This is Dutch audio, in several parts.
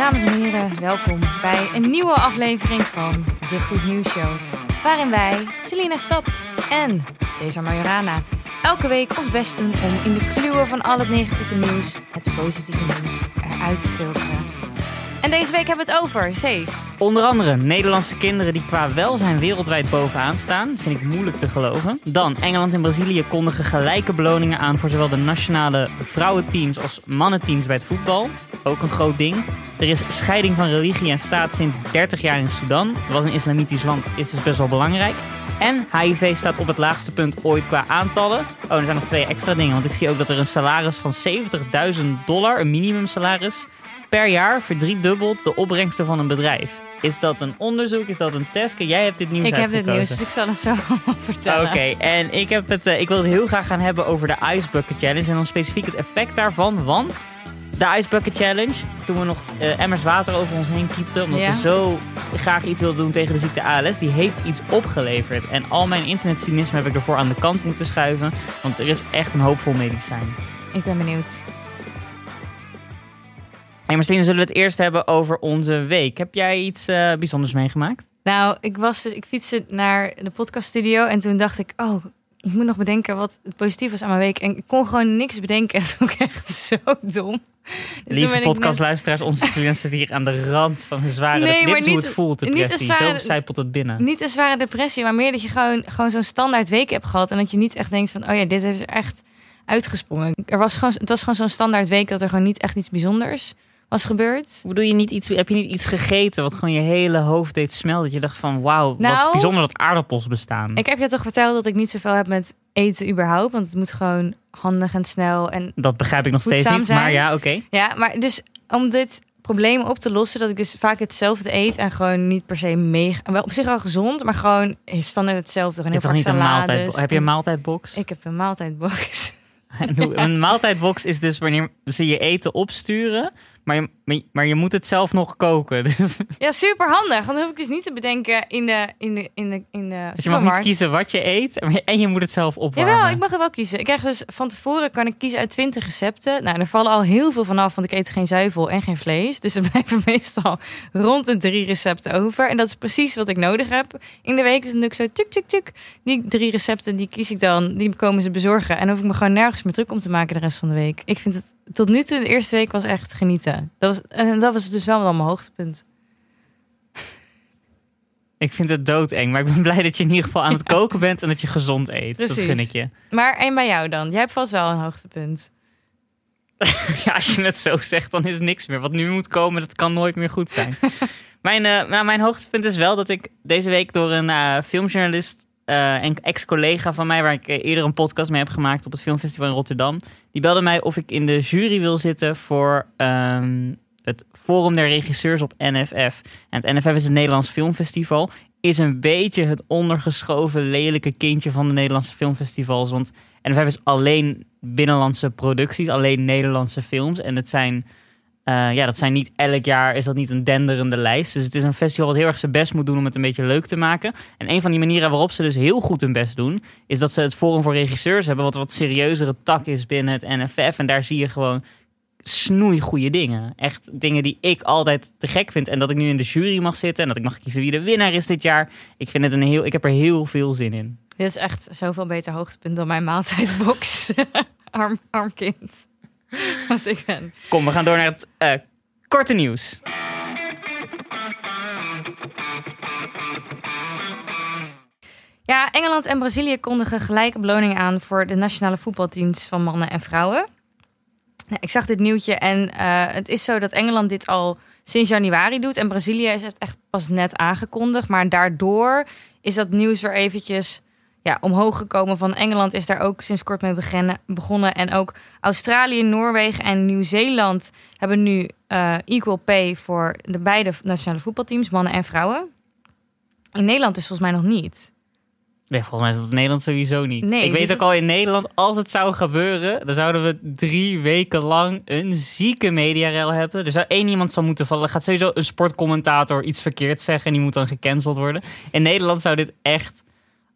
Dames en heren, welkom bij een nieuwe aflevering van De Goed Nieuws Show. Waarin wij, Selina Stap en Cesar Majorana, elke week ons best doen om in de kluwen van al het negatieve nieuws het positieve nieuws eruit te filteren. En deze week hebben we het over, Cees. Onder andere Nederlandse kinderen die qua welzijn wereldwijd bovenaan staan. Vind ik moeilijk te geloven. Dan Engeland en Brazilië kondigen gelijke beloningen aan voor zowel de nationale vrouwenteams als mannenteams bij het voetbal. Ook een groot ding. Er is scheiding van religie en staat sinds 30 jaar in Sudan. Dat was een islamitisch land, is dus best wel belangrijk. En HIV staat op het laagste punt ooit qua aantallen. Oh, er zijn nog twee extra dingen. Want ik zie ook dat er een salaris van 70.000 dollar, een minimumsalaris, per jaar verdriedubbelt de opbrengsten van een bedrijf. Is dat een onderzoek? Is dat een test? Jij hebt dit nieuws Ik heb dit nieuws, dus ik zal het zo allemaal vertellen. Oké, en ik, heb het, eh, ik wil het heel graag gaan hebben over de Ice Bucket Challenge. En dan specifiek het effect daarvan. Want de Ice Bucket Challenge, toen we nog eh, emmers water over ons heen kiepten... omdat Ja. we zo graag iets wilden doen tegen de ziekte ALS... die heeft iets opgeleverd. En al mijn internetcynisme heb ik ervoor aan de kant moeten schuiven. Want er is echt een hoopvol medicijn. Ik ben benieuwd. Hey zullen we het eerst hebben over onze week. Heb jij iets eh, bijzonders meegemaakt? Nou, ik, was dus, ik fietste naar de podcaststudio en toen dacht ik, oh, ik moet nog bedenken wat het positief was aan mijn week. En ik kon gewoon niks bedenken. Vond ik echt zo dom. Dus Lieve net- podcastluisteraars, onze student zit hier aan de rand van een zware... Nee, dit maar is hoe niet- het voelt, niet depressie. een zware- Zo zijpelt het binnen. Niet een zware depressie, maar meer dat je gewoon, gewoon zo'n standaard week hebt gehad. En dat je niet echt denkt van, oh ja, dit is echt uitgesprongen. Er was gewoon, het was gewoon zo'n standaard week dat er gewoon niet echt iets bijzonders was gebeurd. Hoe doe je niet iets, heb je niet iets gegeten wat gewoon je hele hoofd deed smelten? Dat je dacht van wauw, wat Nou, bijzonder dat aardappels bestaan. Ik heb je toch verteld dat ik niet zoveel heb met eten überhaupt. Want het moet gewoon handig en snel. En dat begrijp ik nog steeds niet, zijn. maar ja, oké. Ja, maar dus om dit probleem op te lossen, dat ik dus vaak hetzelfde eet en gewoon niet per se mega, wel op zich wel gezond, maar gewoon standaard hetzelfde. Gewoon Is heel toch vaak niet een maaltijd? Heb je een En- maaltijdbox? Ik heb een maaltijdbox. En een maaltijdbox is dus wanneer ze je eten opsturen, maar je, maar je- maar je moet het zelf nog koken. Dus, Ja, super handig. Want dan hoef ik dus niet te bedenken in de, in de, in de, in de dus je mag niet kiezen wat je eet en je moet het zelf opwarmen. Jawel, ik mag het wel kiezen. Ik krijg dus van tevoren kan ik kiezen uit 20 recepten. Nou, er vallen al heel veel vanaf, want ik eet geen zuivel en geen vlees. Dus er blijven meestal rond de drie recepten over. En dat is precies wat ik nodig heb in de week. Dus dan doe ik zo tuk, tuk, tuk. Die drie recepten, die kies ik dan. Die komen ze bezorgen. En dan hoef ik me gewoon nergens meer druk om te maken de rest van de week. Ik vind het tot nu toe, de eerste week was echt genieten. Dat was, en dat was dus wel dan mijn hoogtepunt. Ik vind het doodeng, maar ik ben blij dat je in ieder geval aan het koken bent en dat je gezond eet. Dat gun ik je. Maar en bij jou dan? Jij hebt vast wel een hoogtepunt. Ja, als je het zo zegt, dan is niks meer. Wat nu moet komen, dat kan nooit meer goed zijn. mijn, eh, nou, mijn hoogtepunt is wel dat ik deze week door een eh, filmjournalist eh, en ex-collega van mij, waar ik eerder een podcast mee heb gemaakt op het filmfestival in Rotterdam, die belde mij of ik in de jury wil zitten voor ehm, het Forum der Regisseurs op NFF. En het NFF is het Nederlands Filmfestival. Is een beetje het ondergeschoven lelijke kindje van de Nederlandse filmfestivals. Want NFF is alleen binnenlandse producties, alleen Nederlandse films. En het zijn, eh, ja, dat zijn niet elk jaar, is dat niet een denderende lijst. Dus het is een festival wat heel erg zijn best moet doen om het een beetje leuk te maken. En een van die manieren waarop ze dus heel goed hun best doen, is dat ze het Forum voor Regisseurs hebben, wat wat serieuzere tak is binnen het NFF. En daar zie je gewoon snoeigoede dingen. Echt dingen die ik altijd te gek vind. En dat ik nu in de jury mag zitten en dat ik mag kiezen wie de winnaar is dit jaar. Ik vind het een heel, ik heb er heel veel zin in. Dit is echt zoveel beter hoogtepunt dan mijn maaltijdbox. arm, arm kind. Wat ik ben. Kom, we gaan door naar het eh, korte nieuws. Ja, Engeland en Brazilië kondigen gelijke beloningen aan voor de nationale voetbalteams van mannen en vrouwen. Ik zag dit nieuwtje en eh, het is zo dat Engeland dit al sinds januari doet en Brazilië is het echt pas net aangekondigd. Maar daardoor is dat nieuws weer eventjes ja, omhoog gekomen. Van Engeland is daar ook sinds kort mee begonnen. En ook Australië, Noorwegen en Nieuw-Zeeland hebben nu eh, equal pay voor de beide nationale voetbalteams, mannen en vrouwen. In Nederland is volgens mij nog niet. Nee, volgens mij is dat in Nederland sowieso niet. Nee, ik weet dus ook het- al in Nederland, als het zou gebeuren, dan zouden we drie weken lang een zieke mediarel hebben. Er zou één iemand zou moeten vallen. Er gaat sowieso een sportcommentator iets verkeerd zeggen en die moet dan gecanceld worden. In Nederland zou dit echt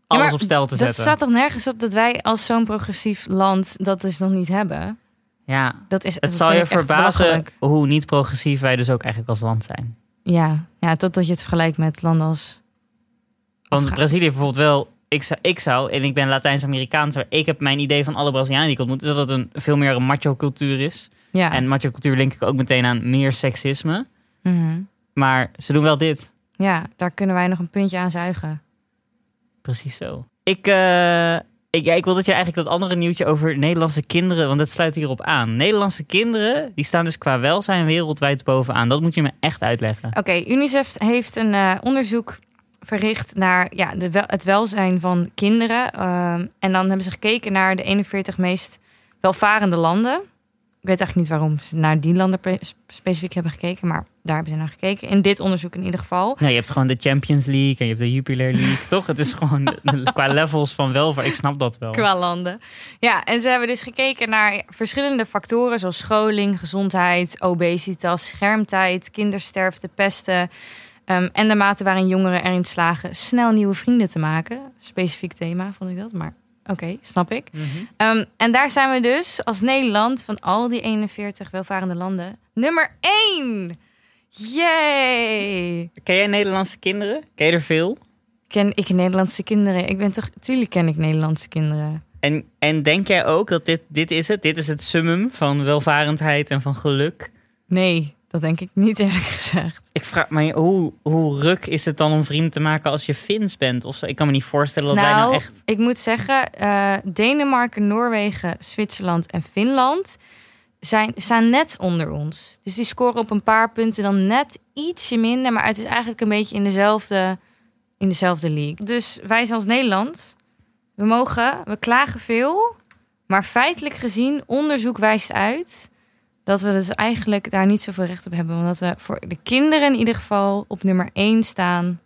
alles op stel te Dat zetten. staat toch nergens op dat wij als zo'n progressief land dat dus nog niet hebben? Ja, Dat is, het dat zal je verbazen hoe niet progressief wij dus ook eigenlijk als land zijn. Ja. ja, totdat je het vergelijkt met landen als... Want Brazilië bijvoorbeeld wel, ik zou, ik zou, en ik ben Latijns-Amerikaans, ik heb mijn idee van alle Brazilianen die ik ontmoet, is dat het een veel meer een macho cultuur is. Ja. En macho cultuur link ik ook meteen aan meer seksisme. Mhm. Maar ze doen wel dit. ja, daar kunnen wij nog een puntje aan zuigen. Precies zo. Ik, eh, ik, ja, ik wil dat je eigenlijk dat andere nieuwtje over Nederlandse kinderen, want dat sluit hierop aan. Nederlandse kinderen, die staan dus qua welzijn wereldwijd bovenaan. Dat moet je me echt uitleggen. Oké, UNICEF heeft een eh, onderzoek verricht naar ja, de wel, het welzijn van kinderen. Ehm, en dan hebben ze gekeken naar de 41 meest welvarende landen. Ik weet eigenlijk niet waarom ze naar die landen specifiek hebben gekeken, maar daar hebben ze naar gekeken. In dit onderzoek in ieder geval. Nee, je hebt gewoon de Champions League en je hebt de Jupiler League, toch? Het is gewoon qua levels van welvaart. Ik snap dat wel. Qua landen. Ja, en ze hebben dus gekeken naar verschillende factoren zoals scholing, gezondheid, obesitas, schermtijd, kindersterfte, pesten. Ehm, en de mate waarin jongeren erin slagen snel nieuwe vrienden te maken. Specifiek thema vond ik dat, maar oké, snap ik. Mhm. Ehm, en daar zijn we dus als Nederland van al die 41 welvarende landen nummer 1. Yay! Ken jij Nederlandse kinderen? Ken je er veel? Ken ik Nederlandse kinderen? Ik ben toch, tuurlijk ken ik Nederlandse kinderen. En, en denk jij ook dat dit, dit is het? Dit is het summum van welvarendheid en van geluk? Nee, dat denk ik niet eerlijk gezegd. Ik vraag me, hoe, hoe ruk is het dan om vrienden te maken als je Fins bent? Of zo? Ik kan me niet voorstellen dat wij nou nou, echt... ik moet zeggen, eh, Denemarken, Noorwegen, Zwitserland en Finland zijn, staan net onder ons. Dus die scoren op een paar punten dan net ietsje minder, maar het is eigenlijk een beetje in dezelfde, in dezelfde league. Dus wij zijn als Nederland, we mogen, we klagen veel, maar feitelijk gezien, onderzoek wijst uit dat we dus eigenlijk daar niet zoveel recht op hebben. Want dat we voor de kinderen in ieder geval op nummer 1 staan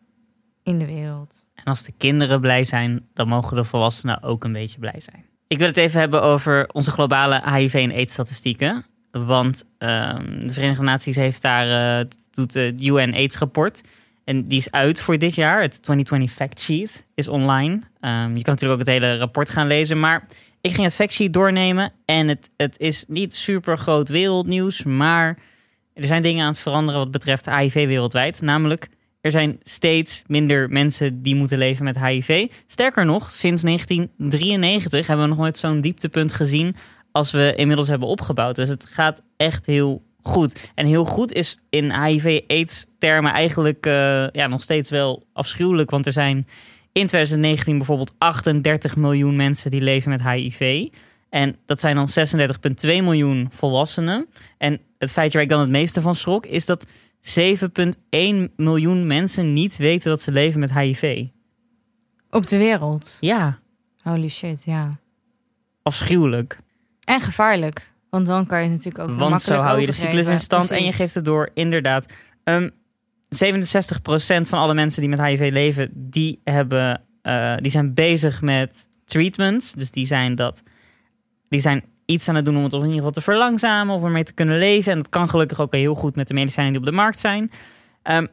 in de wereld. En als de kinderen blij zijn, dan mogen de volwassenen ook een beetje blij zijn. Ik wil het even hebben over onze globale HIV- en AIDS-statistieken. Want ehm, de Verenigde Naties heeft daar, eh, doet de UN AIDS-rapport. En die is uit voor dit jaar. Het 2020 Fact Sheet is online. Ehm, je kan natuurlijk ook het hele rapport gaan lezen. Maar ik ging het fact sheet doornemen. En het, het is niet super groot wereldnieuws. Maar er zijn dingen aan het veranderen wat betreft HIV wereldwijd. Namelijk, er zijn steeds minder mensen die moeten leven met HIV. Sterker nog, sinds 1993 hebben we nog nooit zo'n dieptepunt gezien als we inmiddels hebben opgebouwd. Dus het gaat echt heel goed. En heel goed is in HIV-AIDS-termen eigenlijk eh, ja, nog steeds wel afschuwelijk. Want er zijn in 2019 bijvoorbeeld 38 miljoen mensen die leven met HIV. En dat zijn dan 36,2 miljoen volwassenen. En het feitje waar ik dan het meeste van schrok is dat 7,1 miljoen mensen niet weten dat ze leven met HIV. Op de wereld. Ja, Holy shit, ja. afschuwelijk. En gevaarlijk. Want dan kan je natuurlijk ook Want zo hou je de cyclus in stand en je geeft het door. Inderdaad. Ehm 67% van alle mensen die met HIV leven, die, hebben, eh, die zijn bezig met treatments. Dus die zijn, dat, die zijn iets aan het doen om het in ieder geval te verlangzamen of ermee te kunnen leven. En dat kan gelukkig ook heel goed met de medicijnen die op de markt zijn. Ehm,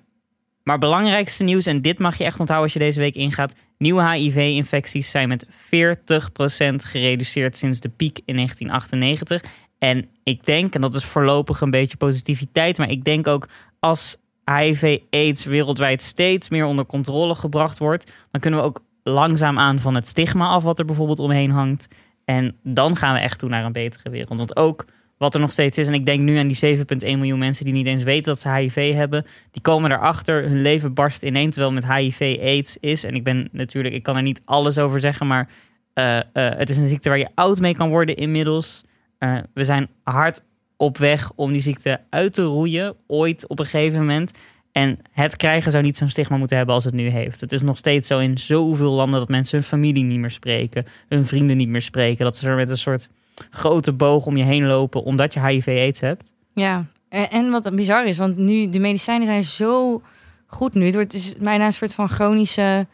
maar belangrijkste nieuws, en dit mag je echt onthouden als je deze week ingaat. Nieuwe HIV-infecties zijn met 40% gereduceerd sinds de piek in 1998. En ik denk, en dat is voorlopig een beetje positiviteit, maar ik denk ook als HIV-AIDS wereldwijd steeds meer onder controle gebracht wordt, dan kunnen we ook langzaam aan van het stigma af wat er bijvoorbeeld omheen hangt. En dan gaan we echt toe naar een betere wereld. Want ook wat er nog steeds is, en ik denk nu aan die 7,1 miljoen mensen die niet eens weten dat ze HIV hebben, die komen erachter, hun leven barst ineen terwijl met HIV-AIDS is. En ik ben natuurlijk, ik kan er niet alles over zeggen, maar eh, eh, het is een ziekte waar je oud mee kan worden inmiddels. Eh, we zijn hard op weg om die ziekte uit te roeien, ooit op een gegeven moment. En het krijgen zou niet zo'n stigma moeten hebben als het nu heeft. Het is nog steeds zo in zoveel landen dat mensen hun familie niet meer spreken, hun vrienden niet meer spreken. Dat ze er met een soort grote boog om je heen lopen omdat je HIV-AIDS hebt. Ja, en, wat bizar is, want nu de medicijnen zijn zo goed nu. Het wordt dus bijna een soort van chronische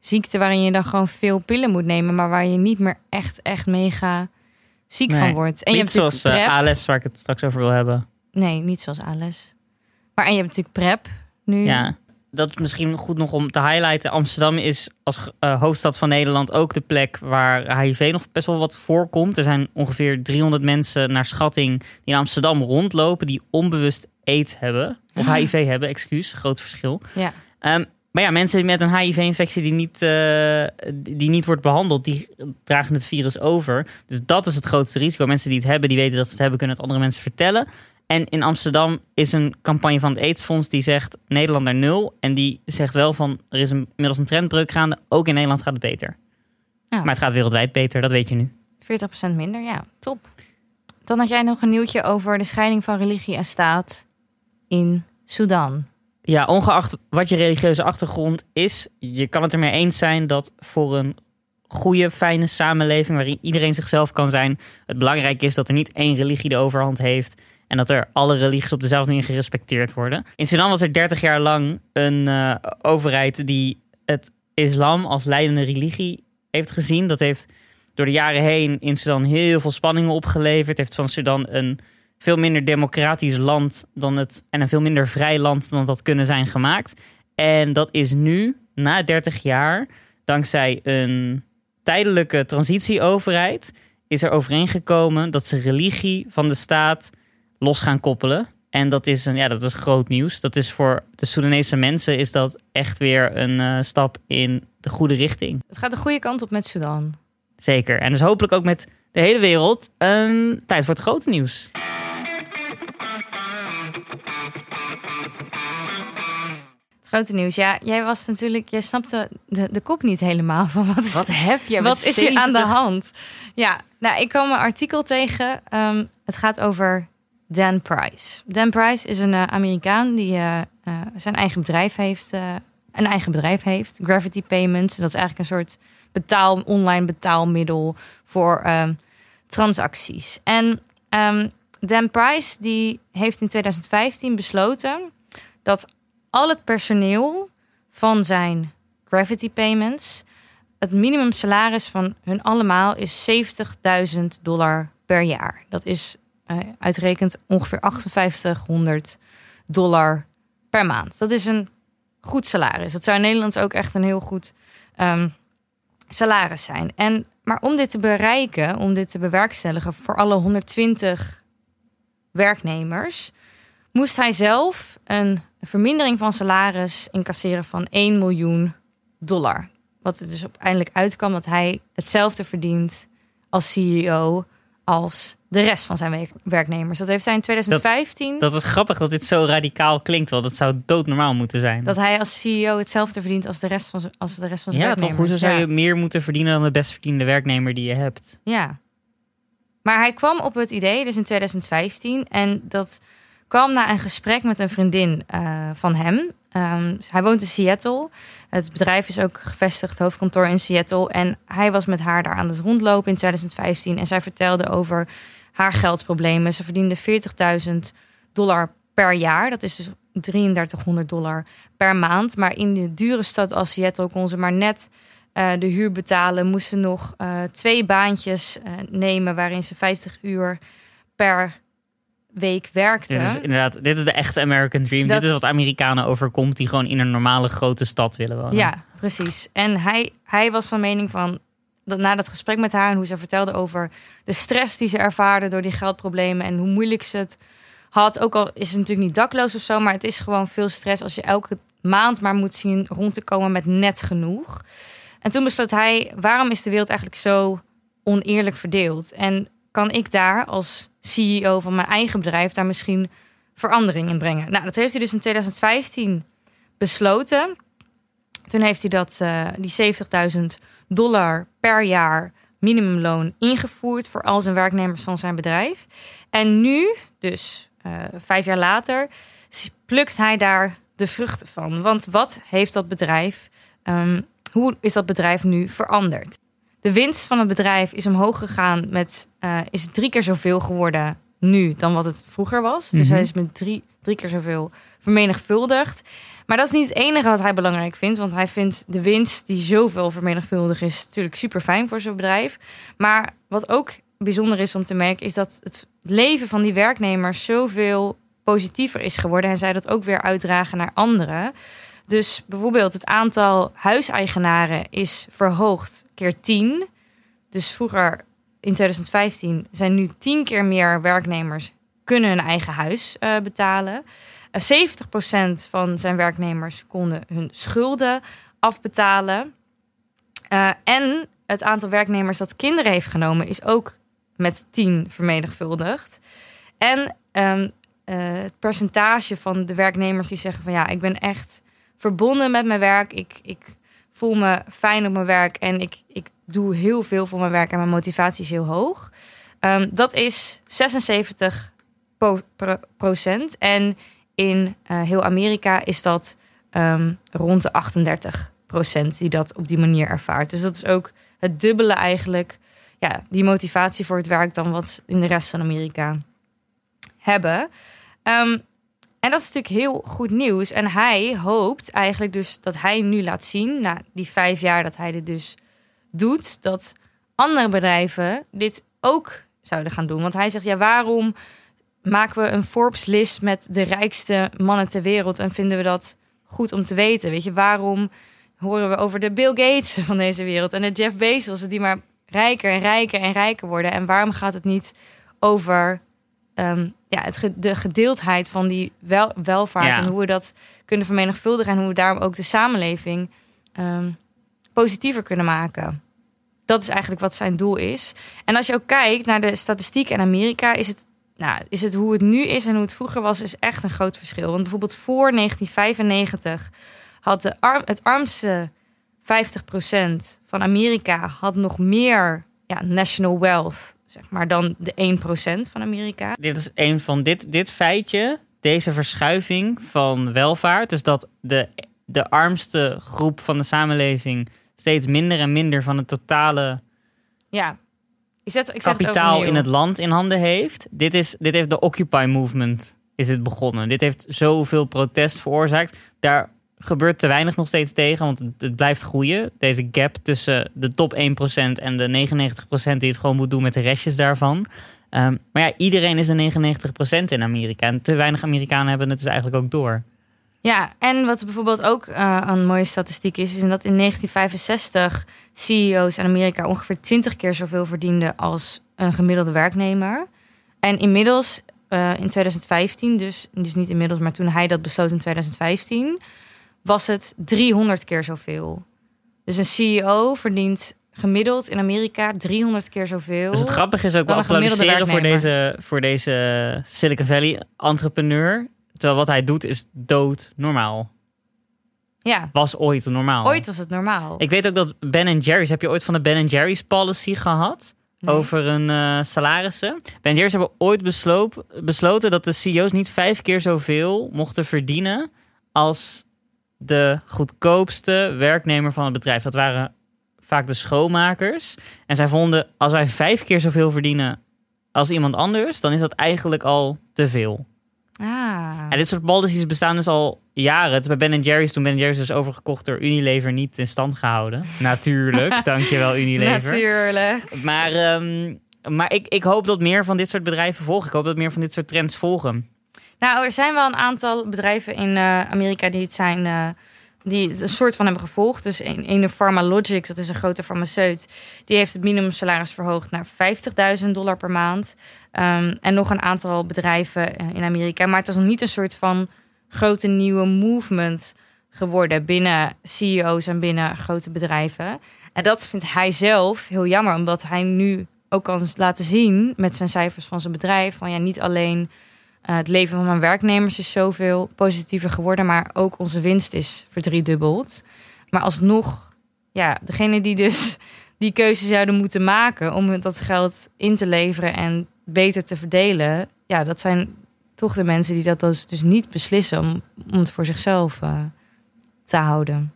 ziekte waarin je dan gewoon veel pillen moet nemen, maar waar je niet meer echt, echt mega ziek Nee, van wordt. En je hebt zoals eh. ALS, waar ik het straks over wil hebben. Nee, niet zoals ALS. Maar en je hebt natuurlijk PrEP nu. Ja. dat is misschien goed nog om te highlighten. Amsterdam is als uh, hoofdstad van Nederland ook de plek waar HIV nog best wel wat voorkomt. Er zijn ongeveer 300 mensen naar schatting die in Amsterdam rondlopen die onbewust AIDS hebben. Of HIV hebben, excuus, groot verschil. Ja. Um, maar ja, mensen met een HIV-infectie die, niet, uh, die niet wordt behandeld, die dragen het virus over. Dus dat is het grootste risico. Mensen die het hebben, die weten dat ze het hebben, kunnen het andere mensen vertellen. En in Amsterdam is een campagne van het AIDS-fonds die zegt Nederland naar nul. En die zegt wel van er is een, inmiddels een trendbreuk gaande. Ook in Nederland gaat het beter. Ja. Maar het gaat wereldwijd beter, dat weet je nu. 40% minder, ja, top. Dan had jij nog een nieuwtje over de scheiding van religie en staat in Sudan. Ja, ongeacht wat je religieuze achtergrond is, je kan het ermee eens zijn dat voor een goede, fijne samenleving waarin iedereen zichzelf kan zijn, het belangrijk is dat er niet één religie de overhand heeft en dat er alle religies op dezelfde manier gerespecteerd worden. In Sudan was er 30 jaar lang een uh, overheid die het islam als leidende religie heeft gezien. Dat heeft door de jaren heen in Sudan heel veel spanningen opgeleverd. Heeft van Sudan een veel minder democratisch land dan het. en een veel minder vrij land dan dat kunnen zijn gemaakt. En dat is nu, na 30 jaar, dankzij een tijdelijke transitieoverheid, is er overeengekomen dat ze religie van de staat los gaan koppelen. En dat is, een, ja, dat is groot nieuws. Dat is voor de Soedanese mensen is dat echt weer een uh, stap in de goede richting. Het gaat de goede kant op met Sudan. Zeker. En dus hopelijk ook met de hele wereld. Um, tijd voor het grote nieuws. Het grote nieuws. Ja, jij was natuurlijk, jij snapte de, de kop niet helemaal van wat is, wat heb je? Wat is hier aan de hand? Ja, nou, ik kwam een artikel tegen. Um, het gaat over Dan Price. Dan Price is een uh, Amerikaan die uh, uh, zijn eigen bedrijf heeft, een eigen bedrijf heeft, Gravity Payments. Dat is eigenlijk een soort betaal, online betaalmiddel voor um, transacties. En um, Dan Price die heeft in 2015 besloten dat al het personeel van zijn Gravity Payments het minimumsalaris van hun allemaal is 70.000 dollar per jaar. Dat is uh, uitrekend ongeveer 5800 dollar per maand. Dat is een goed salaris. Dat zou in Nederland ook echt een heel goed um, salaris zijn. En, maar om dit te bereiken, om dit te bewerkstelligen voor alle 120 werknemers, moest hij zelf een vermindering van salaris incasseren van 1 miljoen dollar. Wat er dus uiteindelijk uitkwam dat hij hetzelfde verdient als CEO als de rest van zijn werknemers. Dat heeft hij in 2015. Dat, dat, is grappig dat dit zo radicaal klinkt, want dat zou doodnormaal moeten zijn. Dat hij als CEO hetzelfde verdient als de rest van, als de rest van zijn ja, werknemers. Ja, toch? Hoezo zou je meer moeten verdienen dan de best verdiende werknemer die je hebt? Ja. Maar hij kwam op het idee, dus in 2015, en dat kwam na een gesprek met een vriendin uh, van hem. Um, hij woont in Seattle. Het bedrijf is ook gevestigd, hoofdkantoor in Seattle. En hij was met haar daar aan het rondlopen in 2015. En zij vertelde over haar geldproblemen. Ze verdiende 40.000 dollar per jaar. Dat is dus 3300 dollar per maand. Maar in de dure stad als Seattle kon ze maar net uh, de huur betalen. Moest ze nog uh, twee baantjes uh, nemen waarin ze 50 uur per week werkte. Dit is inderdaad, dit is de echte American Dream. Dat... Dit is wat Amerikanen overkomt die gewoon in een normale grote stad willen wonen. Ja, precies. En hij, hij was van mening van dat na dat gesprek met haar en hoe ze vertelde over de stress die ze ervaarde door die geldproblemen en hoe moeilijk ze het had. Ook al is het natuurlijk niet dakloos of zo, maar het is gewoon veel stress als je elke maand maar moet zien rond te komen met net genoeg. En toen besloot hij, waarom is de wereld eigenlijk zo oneerlijk verdeeld? En kan ik daar als CEO van mijn eigen bedrijf daar misschien verandering in brengen? Nou, dat heeft hij dus in 2015 besloten. Toen heeft hij dat, uh, die 70.000 dollar per jaar minimumloon ingevoerd voor al zijn werknemers van zijn bedrijf. En nu, dus uh, vijf jaar later, plukt hij daar de vruchten van. Want wat heeft dat bedrijf, um, hoe is dat bedrijf nu veranderd? De winst van het bedrijf is omhoog gegaan met, uh, is drie keer zoveel geworden nu dan wat het vroeger was. Dus hij is met drie, drie keer zoveel vermenigvuldigd. Maar dat is niet het enige wat hij belangrijk vindt. Want hij vindt de winst die zoveel vermenigvuldigd is natuurlijk super fijn voor zijn bedrijf. Maar wat ook bijzonder is om te merken, is dat het leven van die werknemers zoveel positiever is geworden. En zij dat ook weer uitdragen naar anderen. Dus bijvoorbeeld het aantal huiseigenaren is verhoogd keer 10. Dus vroeger in 2015 zijn nu 10 keer meer werknemers kunnen hun eigen huis uh, betalen. Uh, 70% van zijn werknemers konden hun schulden afbetalen. Uh, en het aantal werknemers dat kinderen heeft genomen is ook met 10 vermenigvuldigd. En um, het percentage van de werknemers die zeggen van ja, ik ben echt verbonden met mijn werk. Ik, ik voel me fijn op mijn werk en ik, ik doe heel veel voor mijn werk en mijn motivatie is heel hoog. Um, dat is 76 procent. En in uh, heel Amerika is dat um, rond de 38 procent die dat op die manier ervaart. Dus dat is ook het dubbele eigenlijk. Ja, die motivatie voor het werk dan wat in de rest van Amerika hebben. Um, en dat is natuurlijk heel goed nieuws. En hij hoopt eigenlijk dus dat hij nu laat zien, na die vijf jaar dat hij dit dus doet, dat andere bedrijven dit ook zouden gaan doen. Want hij zegt, ja, waarom maken we een Forbes-list met de rijkste mannen ter wereld en vinden we dat goed om te weten? Weet je, waarom horen we over de Bill Gates van deze wereld en de Jeff Bezos, die maar rijker en rijker en rijker worden? En waarom gaat het niet over um, ja, het, de gedeeldheid van die wel, welvaart en hoe we dat kunnen vermenigvuldigen en hoe we daarom ook de samenleving um, positiever kunnen maken? Dat is eigenlijk wat zijn doel is. En als je ook kijkt naar de statistiek in Amerika, is het nou, is het hoe het nu is en hoe het vroeger was, is echt een groot verschil. Want bijvoorbeeld voor 1995 had de arm, het armste 50% van Amerika had nog meer ja, national wealth, zeg maar, dan de 1% van Amerika. Dit is een van dit, dit feitje, deze verschuiving van welvaart, dus dat de, de armste groep van de samenleving steeds minder en minder van het totale ja. Ik zet, ik zet kapitaal in het land in handen heeft. Dit, is, dit heeft de Occupy Movement is het begonnen. Dit heeft zoveel protest veroorzaakt. Daar gebeurt te weinig nog steeds tegen, want het, blijft groeien. Deze gap tussen de top 1% en de 99% die het gewoon moet doen met de restjes daarvan. Um, maar ja, iedereen is de 99% in Amerika. En te weinig Amerikanen hebben het dus eigenlijk ook door. Ja, en wat bijvoorbeeld ook uh, een mooie statistiek is, is dat in 1965 CEO's in Amerika ongeveer 20 keer zoveel verdienden als een gemiddelde werknemer. En inmiddels, uh, in 2015, dus, dus niet inmiddels, maar toen hij dat besloot in 2015, was het 300 keer zoveel. Dus een CEO verdient gemiddeld in Amerika 300 keer zoveel. Dus het grappige is ook wel applaudisseren voor deze, voor deze Silicon Valley entrepreneur Terwijl wat hij doet is dood normaal. Ja. Was ooit normaal. Ooit was het normaal. Ik weet ook dat Ben Jerry's... Heb je ooit van de Ben Jerry's policy gehad? Over een uh, salarissen. Ben Jerry's hebben ooit besloten dat de CEO's niet vijf keer zoveel mochten verdienen... als de goedkoopste werknemer van het bedrijf. Dat waren vaak de schoonmakers. En zij vonden, als wij vijf keer zoveel verdienen als iemand anders... dan is dat eigenlijk al te veel. Ah. En dit soort policies bestaan dus al jaren. Het is bij Ben Jerry's toen Ben Jerry's is overgekocht door Unilever niet in stand gehouden. Natuurlijk, dankjewel Unilever. Natuurlijk. Maar, um, maar ik, ik hoop dat meer van dit soort bedrijven volgen. Ik hoop dat meer van dit soort trends volgen. Nou, er zijn wel een aantal bedrijven in uh, Amerika die het zijn... Uh, die het een soort van hebben gevolgd. Dus een, een Pharmalogics, dat is een grote farmaceut, die heeft het minimumsalaris verhoogd naar 50.000 dollar per maand. Um, en nog een aantal bedrijven eh, in Amerika. Maar het is nog niet een soort van grote nieuwe movement geworden binnen CEO's en binnen grote bedrijven. En dat vindt hij zelf heel jammer, omdat hij nu ook kan laten zien met zijn cijfers van zijn bedrijf. Van ja, niet alleen uh, het leven van mijn werknemers is zoveel positiever geworden, maar ook onze winst is verdriedubbeld. Maar alsnog, ja, degene die dus die keuze zouden moeten maken om dat geld in te leveren en beter te verdelen, ja, dat zijn toch de mensen die dat dus, dus niet beslissen om, om het voor zichzelf uh, te houden.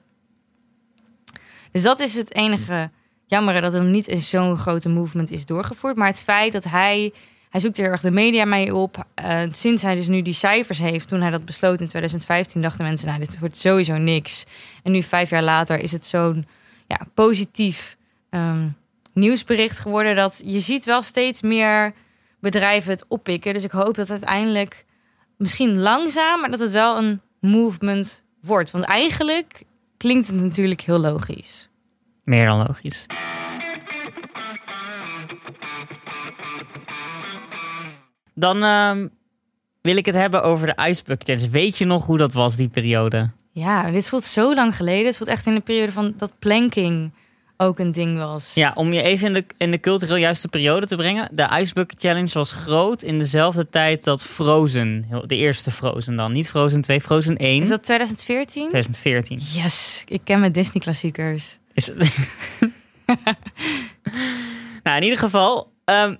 Dus dat is het enige jammer dat er niet in zo'n grote movement is doorgevoerd. Maar het feit dat hij hij zoekt heel erg de media mee op. Uh, sinds hij dus nu die cijfers heeft, toen hij dat besloot in 2015, dachten mensen, nou, dit wordt sowieso niks. En nu, vijf jaar later, is het zo'n ja, positief um, nieuwsbericht geworden dat je ziet wel steeds meer bedrijven het oppikken. Dus ik hoop dat uiteindelijk, misschien langzaam, maar dat het wel een movement wordt. Want eigenlijk klinkt het natuurlijk heel logisch. Meer dan logisch. Dan ehm, wil ik het hebben over de Ice. Weet je nog hoe dat was, die periode? Ja, dit voelt zo lang geleden. Het voelt echt in de periode van dat planking ook een ding was. Ja, om je even in de, in de cultureel juiste periode te brengen. De Ice Bucket Challenge was groot in dezelfde tijd dat Frozen, de eerste Frozen dan. Niet Frozen 2, Frozen 1. Is dat 2014? 2014. Yes, ik ken mijn Disney klassiekers. Is nou, in ieder geval, ehm,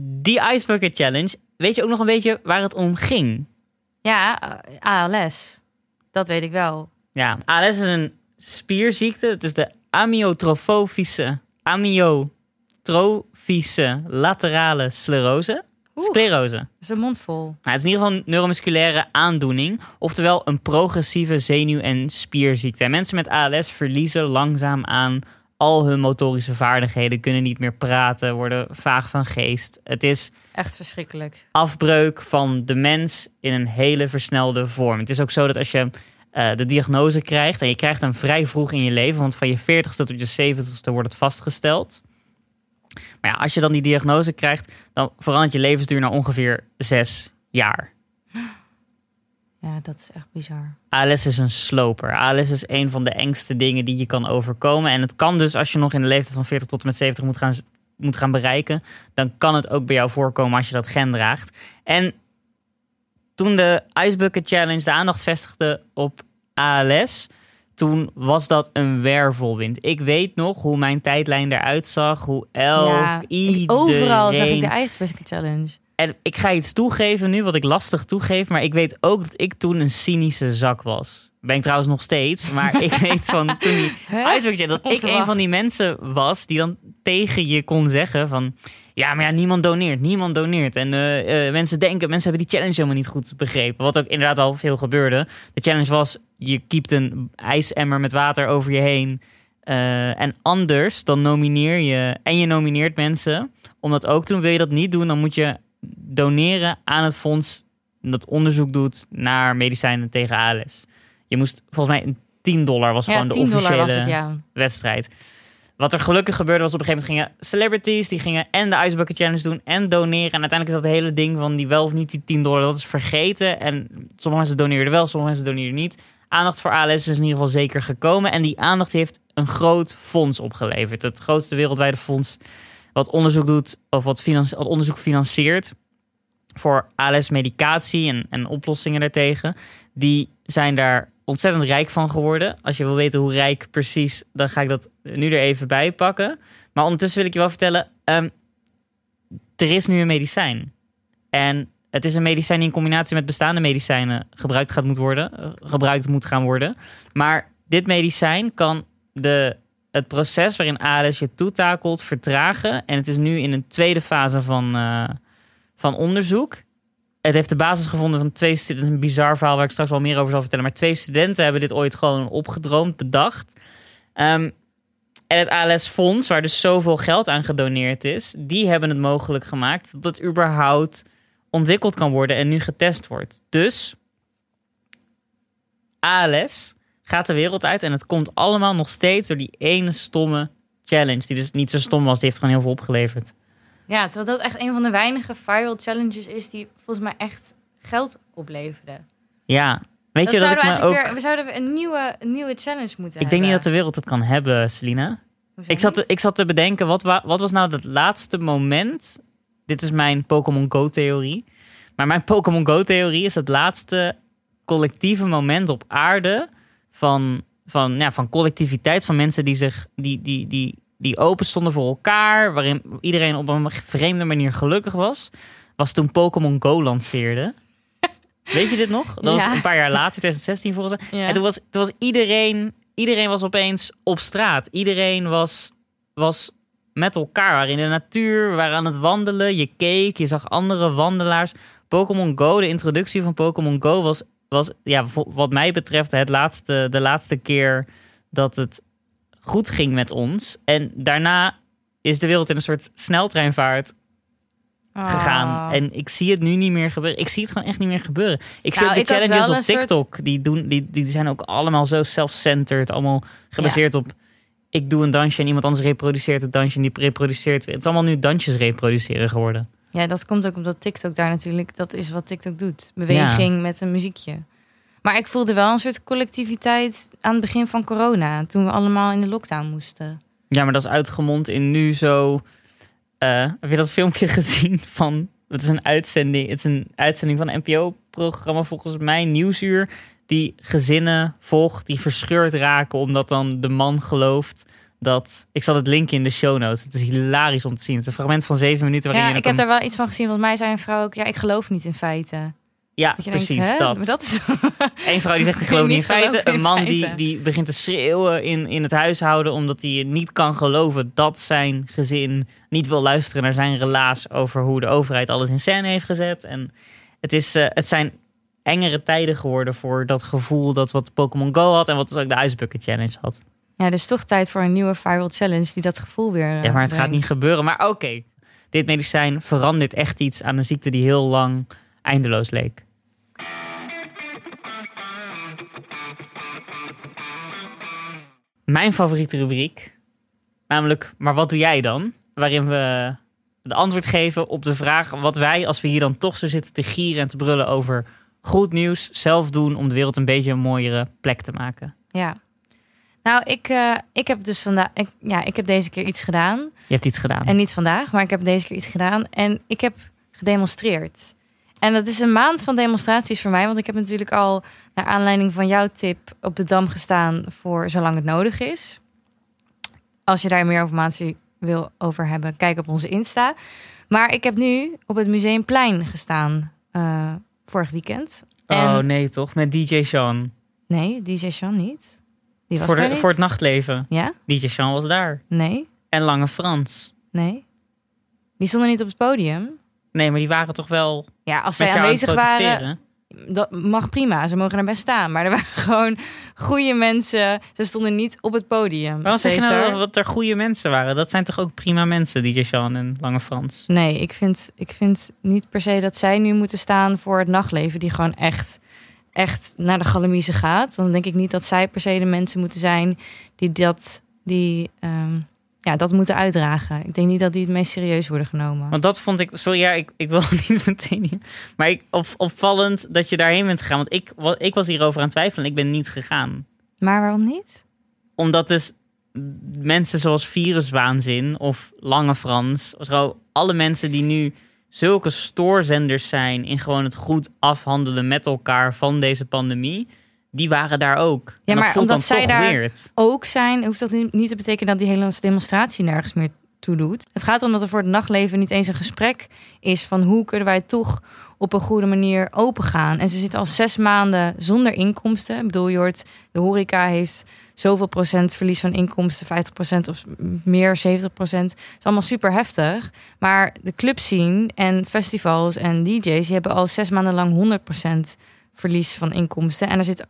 die Ice Bucket Challenge. Weet je ook nog een beetje waar het om ging? Ja, eh, ALS. Dat weet ik wel. Ja, ALS is een spierziekte. Het is de amyotrofische, amyotrofische laterale sclerose. Oeh. Sclerose. Dat is een mond vol. Nou, het is in ieder geval een neuromusculaire aandoening, oftewel een progressieve zenuw- en spierziekte. En mensen met ALS verliezen langzaam aan al hun motorische vaardigheden, kunnen niet meer praten, worden vaag van geest. Het is Echt verschrikkelijk. afbreuk van de mens in een hele versnelde vorm. Het is ook zo dat als je eh, de diagnose krijgt, en je krijgt hem vrij vroeg in je leven, want van je 40ste tot je 70ste wordt het vastgesteld. Maar ja, als je dan die diagnose krijgt, dan verandert je levensduur naar ongeveer zes jaar. Ja, dat is echt bizar. ALS is een sloper. ALS is een van de engste dingen die je kan overkomen. En het kan dus, als je nog in de leeftijd van 40 tot en met 70 moet gaan, moet gaan bereiken, dan kan het ook bij jou voorkomen als je dat gen draagt. En toen de Ice Bucket Challenge de aandacht vestigde op ALS, toen was dat een wervelwind. Ik weet nog hoe mijn tijdlijn eruit zag, hoe elk, ja, iedereen... overal zag ik de Ice Bucket Challenge. En ik ga iets toegeven nu, wat ik lastig toegeef. Maar ik weet ook dat ik toen een cynische zak was. Ben ik trouwens nog steeds. Maar ik weet van toen die Challenge, dat ik een van die mensen was die dan tegen je kon zeggen van... Ja, maar ja, niemand doneert. Niemand doneert. En eh, eh, mensen denken, mensen hebben die challenge helemaal niet goed begrepen. Wat ook inderdaad al veel gebeurde. De challenge was, je kiept een ijsemmer met water over je heen. Eh, en anders, dan nomineer je... En je nomineert mensen om dat ook te doen. Wil je dat niet doen, dan moet je doneren aan het fonds dat onderzoek doet naar medicijnen tegen ALS. Je moest volgens mij een 10 dollar was Ja, gewoon de 10 dollar officiële was het, ja. wedstrijd. Wat er gelukkig gebeurde was op een gegeven moment gingen celebrities die gingen en de Ice Bucket Challenge doen en doneren. En uiteindelijk is dat hele ding van die wel of niet die 10 dollar, dat is vergeten. En sommige mensen doneerden wel, sommige mensen doneerden niet. Aandacht voor ALS is in ieder geval zeker gekomen. En die aandacht heeft een groot fonds opgeleverd. Het grootste wereldwijde fonds wat onderzoek doet, of wat, wat onderzoek financiert voor ALS-medicatie en, en oplossingen daartegen. Die zijn daar ontzettend rijk van geworden. Als je wil weten hoe rijk precies, dan ga ik dat nu er even bij pakken. Maar ondertussen wil ik je wel vertellen, ehm, er is nu een medicijn. En het is een medicijn die in combinatie met bestaande medicijnen gebruikt, gaat moet worden, eh, gebruikt moet gaan worden. Maar dit medicijn kan de, het proces waarin ALS je toetakelt vertragen. En het is nu in een tweede fase van, eh, van onderzoek. Het heeft de basis gevonden van twee studenten. Een bizar verhaal waar ik straks wel meer over zal vertellen. Maar twee studenten hebben dit ooit gewoon opgedroomd, bedacht. Ehm, en het ALS-fonds, waar dus zoveel geld aan gedoneerd is, die hebben het mogelijk gemaakt dat het überhaupt ontwikkeld kan worden en nu getest wordt. Dus ALS gaat de wereld uit en het komt allemaal nog steeds door die ene stomme challenge, die dus niet zo stom was, die heeft gewoon heel veel opgeleverd. Ja, terwijl dat echt een van de weinige viral challenges is die volgens mij echt geld opleverde. Ja, weet dat je dat ik me ook... weer, we zouden een nieuwe, een nieuwe challenge moeten Ik denk niet dat hebben. de wereld het kan hebben, Selina. Ik zat, te, ik zat te bedenken, wat, wa- wat was nou het laatste moment? Dit is mijn Pokémon Go-theorie. Maar mijn Pokémon Go-theorie is het laatste collectieve moment op aarde van, van, ja, van collectiviteit, van mensen die, zich, die, die, die, die open stonden voor elkaar, waarin iedereen op een vreemde manier gelukkig was, was toen Pokémon Go lanceerde. Weet je dit nog? Dat Ja. was een paar jaar later, 2016 volgens mij. Ja. En toen was, toen was iedereen, iedereen was opeens op straat. Iedereen was, was met elkaar, waren in de natuur, waren aan het wandelen. Je keek, je zag andere wandelaars. Pokémon Go, de introductie van Pokémon Go was, was ja, wat mij betreft het laatste, de laatste keer dat het goed ging met ons. En daarna is de wereld in een soort sneltreinvaart gegaan. Oh. En ik zie het nu niet meer gebeuren. Ik zie het gewoon echt niet meer gebeuren. Ik zie Nou, ook de challenges op soort- TikTok. Die, doen, die, die zijn ook allemaal zo self-centered. Allemaal gebaseerd op... Ik doe een dansje en iemand anders reproduceert het dansje en die reproduceert weer. Het is allemaal nu dansjes reproduceren geworden. Ja, dat komt ook omdat TikTok daar natuurlijk, dat is wat TikTok doet. Beweging met een muziekje. Maar ik voelde wel een soort collectiviteit aan het begin van corona, toen we allemaal in de lockdown moesten. Ja, maar dat is uitgemond in nu zo... eh, heb je dat filmpje gezien van... Het is een uitzending, het is een uitzending van een NPO-programma volgens mij, Nieuwsuur. Die gezinnen volgt, die verscheurd raken omdat dan de man gelooft dat... Ik zal het linken in de show notes. Het is hilarisch om te zien. Het is een fragment van zeven minuten waarin Ja, je ik heb daar wel iets van gezien. Volgens mij zei een vrouw ook, ja, ik geloof niet in feiten. Ja, precies, denkt, dat. Maar dat is... Eén vrouw die zegt ik geloof niet in feiten. Een man die, feiten. die begint te schreeuwen in, in het huishouden omdat hij niet kan geloven dat zijn gezin niet wil luisteren naar zijn relaas over hoe de overheid alles in scène heeft gezet. En het, is, eh, het zijn engere tijden geworden voor dat gevoel dat wat Pokémon Go had en wat dus ook de Ice Bucket Challenge had. Ja, dus toch tijd voor een nieuwe viral challenge die dat gevoel weer eh, Ja, maar het gaat niet gebeuren. Maar oké, dit medicijn verandert echt iets aan een ziekte die heel lang eindeloos leek. Mijn favoriete rubriek, namelijk Maar wat doe jij dan? Waarin we de antwoord geven op de vraag wat wij, als we hier dan toch zo zitten te gieren en te brullen over goed nieuws, zelf doen om de wereld een beetje een mooiere plek te maken. Ja. Nou, ik, eh, ik heb dus vandaag... Ik, ja, ik heb deze keer iets gedaan. Je hebt iets gedaan. En niet vandaag, maar ik heb deze keer iets gedaan. En ik heb gedemonstreerd. En dat is een maand van demonstraties voor mij. Want ik heb natuurlijk al, naar aanleiding van jouw tip, op de Dam gestaan voor zolang het nodig is. Als je daar meer informatie wil over hebben, kijk op onze Insta. Maar ik heb nu op het Museumplein gestaan eh, vorig weekend. oh En, nee, toch? Met DJ Sean. Nee, DJ Sean niet. Die was Voor, de, niet. voor het nachtleven. Ja? DJ Sean was daar. Nee? En Lange Frans. Nee? Die stonden niet op het podium. Nee, maar die waren toch wel Ja, als zij aanwezig waren, dat mag prima. Ze mogen er best staan. Maar er waren gewoon goede mensen. Ze stonden niet op het podium. Waarom zeg je nou dat er goede mensen waren? Dat zijn toch ook prima mensen, DJ Sean en Lange Frans? Nee, ik vind, ik vind niet per se dat zij nu moeten staan voor het nachtleven. Die gewoon echt, echt naar de galamiezen gaat. Dan denk ik niet dat zij per se de mensen moeten zijn die dat, die, ehm, ja, dat moeten uitdragen. Ik denk niet dat die het meest serieus worden genomen. Want dat vond ik... Sorry, ja, ik, ik wil niet meteen... hier- Maar ik, op, opvallend dat je daarheen bent gegaan. Want ik, ik was hierover aan het twijfelen en ik ben niet gegaan. Maar waarom niet? Omdat dus mensen zoals Viruswaanzin of Lange Frans... of zo, alle mensen die nu zulke stoorzenders zijn... in gewoon het goed afhandelen met elkaar van deze pandemie... die waren daar ook. Dat maar omdat zij daar- weird. ook zijn, hoeft dat niet te betekenen dat die hele demonstratie nergens meer toe doet. Het gaat om dat er voor het nachtleven niet eens een gesprek is van hoe kunnen wij toch op een goede manier open gaan. En ze zitten al zes maanden zonder inkomsten. Ik bedoel, je hoort, de horeca heeft zoveel procent verlies van inkomsten, 50 procent of meer, 70 procent. Het is allemaal super heftig. Maar de clubscene en festivals en DJ's die hebben al zes maanden lang 100 procent verlies van inkomsten. En er zit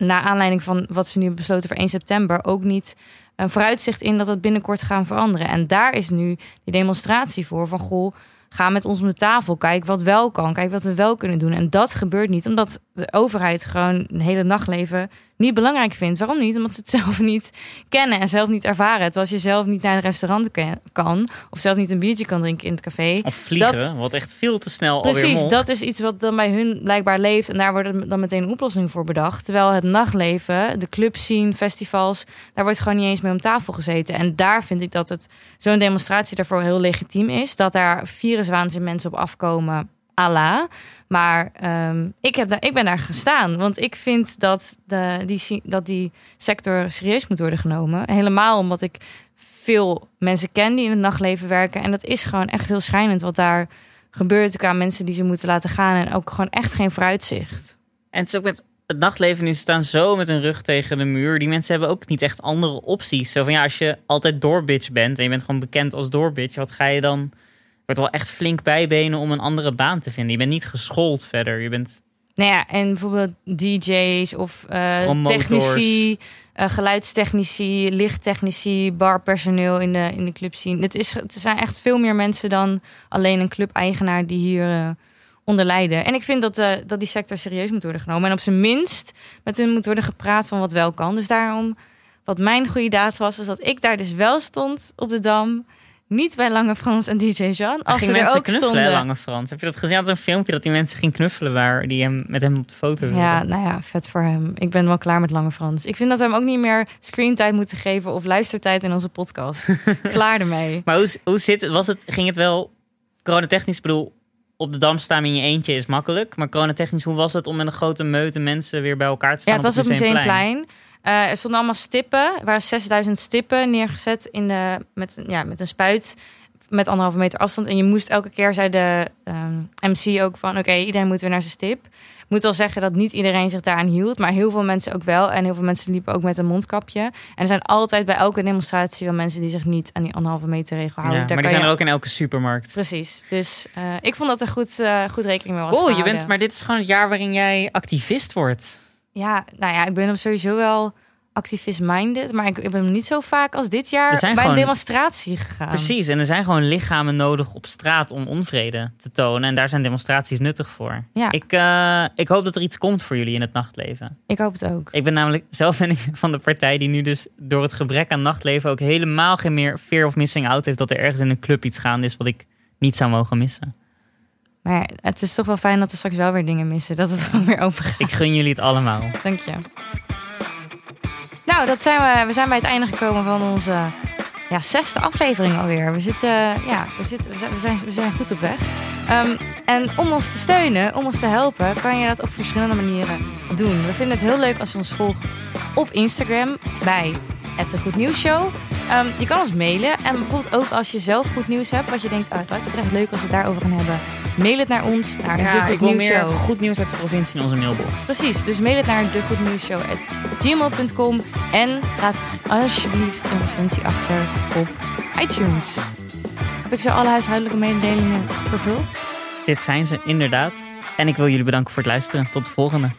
na aanleiding van wat ze nu besloten voor 1 september ook niet een vooruitzicht in dat het binnenkort gaan veranderen. En daar is nu die demonstratie voor van goh, ga met ons om de tafel, kijk wat wel kan, kijk wat we wel kunnen doen. En dat gebeurt niet omdat de overheid gewoon een hele nachtleven niet belangrijk vindt. Waarom niet? Omdat ze het zelf niet kennen en zelf niet ervaren. Terwijl als je zelf niet naar een restaurant kan of zelf niet een biertje kan drinken in het café, Of vliegen, Dat- wat echt veel te snel Precies, dat is iets wat dan bij hun blijkbaar leeft. En daar wordt dan meteen een oplossing voor bedacht. Terwijl het nachtleven, de clubscene, festivals... daar wordt gewoon niet eens mee om tafel gezeten. En daar vind ik dat het zo'n demonstratie daarvoor heel legitiem is. Dat daar viruswaanzin mensen op afkomen, ala. Maar ehm, ik, heb daar, ik ben daar gestaan. Want ik vind dat, de, die, dat die sector serieus moet worden genomen. Helemaal omdat ik veel mensen ken die in het nachtleven werken. En dat is gewoon echt heel schrijnend wat daar gebeurt qua mensen die ze moeten laten gaan. En ook gewoon echt geen vooruitzicht. En het is ook met het nachtleven nu staan zo met hun rug tegen de muur. Die mensen hebben ook niet echt andere opties. Zo van ja, als je altijd doorbitch bent en je bent gewoon bekend als doorbitch, wat ga je dan? Wordt wel echt flink bijbenen om een andere baan te vinden. Je bent niet geschoold verder. Je bent Nou ja, en bijvoorbeeld DJ's of uh, technici, uh, geluidstechnici, lichttechnici, barpersoneel in de, in de club zien. Het, is, het zijn echt veel meer mensen dan alleen een club-eigenaar die hier uh, onder lijden. En ik vind dat, dat die sector serieus moet worden genomen. En op zijn minst met hun moet worden gepraat van wat wel kan. Dus daarom, wat mijn goede daad was, was dat ik daar dus wel stond op de Dam niet bij Lange Frans en DJ Jean. Als ze er ook stonden. Lange Frans. Heb je dat gezien? Had een filmpje dat die mensen ging knuffelen waar die hem met hem op de foto Ja, nou ja, vet voor hem. Ik ben wel klaar met Lange Frans. Ik vind dat we hem ook niet meer screentijd moeten geven of luistertijd in onze podcast. klaar ermee. Maar hoe, hoe zit het? Was het? Ging het wel coronatechnisch? bedoel, op de dam staan in je eentje is makkelijk. Maar coronatechnisch, hoe was het om met een grote meute mensen weer bij elkaar te staan? Ja, het was op Museumplein. Museumplein. Uh, er stonden allemaal stippen. Er waren 6000 stippen neergezet in de, met, ja, met een spuit met anderhalve meter afstand. En je moest elke keer, zei de um, ehm, MC ook van... oké, iedereen moet weer naar zijn stip. Ik moet wel zeggen dat niet iedereen zich daaraan hield... maar heel veel mensen ook wel. En heel veel mensen liepen ook met een mondkapje. En er zijn altijd bij elke demonstratie wel mensen... die zich niet aan die anderhalve meter regel houden. Ja, maar die zijn er ook in elke supermarkt. Precies. Dus uh, ik vond dat er goed, uh, goed rekening mee was Oh, je bent, maar dit is gewoon het jaar waarin jij activist wordt. Ja, nou ja, ik ben hem sowieso wel activist-minded. Maar ik, ik ben niet zo vaak als dit jaar bij gewoon, een demonstratie gegaan. Precies, en er zijn gewoon lichamen nodig op straat om onvrede te tonen. En daar zijn demonstraties nuttig voor. Ja. Ik, uh, ik hoop dat er iets komt voor jullie in het nachtleven. Ik hoop het ook. Ik ben namelijk zelf ben ik van de partij die nu dus door het gebrek aan nachtleven... ook helemaal geen meer fear of missing out heeft... dat er ergens in een club iets gaande is wat ik niet zou mogen missen. Maar het is toch wel fijn dat we straks wel weer dingen missen. Dat het gewoon weer open gaat. Ik gun jullie het allemaal. Dank je. Nou, dat zijn we, we zijn bij het einde gekomen van onze ja, zesde aflevering alweer. We, zitten, ja, we, zitten, we, zijn, we, zijn, we zijn goed op weg. Um, en om ons te steunen, om ons te helpen, kan je dat op verschillende manieren doen. We vinden het heel leuk als je ons volgt op Instagram bij het Goed Nieuws Show. Um, je kan ons mailen. En bijvoorbeeld ook als je zelf goed nieuws hebt, wat je denkt, het is echt leuk als we het daarover gaan hebben. Mail het naar ons, naar ja, de Goed Nieuws Show. Goed nieuws uit de provincie in onze mailbox. Precies, dus mail het naar degoednieuwsshow.gmail.com en laat alsjeblieft een recensie achter op iTunes. Heb ik zo alle huishoudelijke mededelingen vervuld? Dit zijn ze, inderdaad. En ik wil jullie bedanken voor het luisteren. Tot de volgende.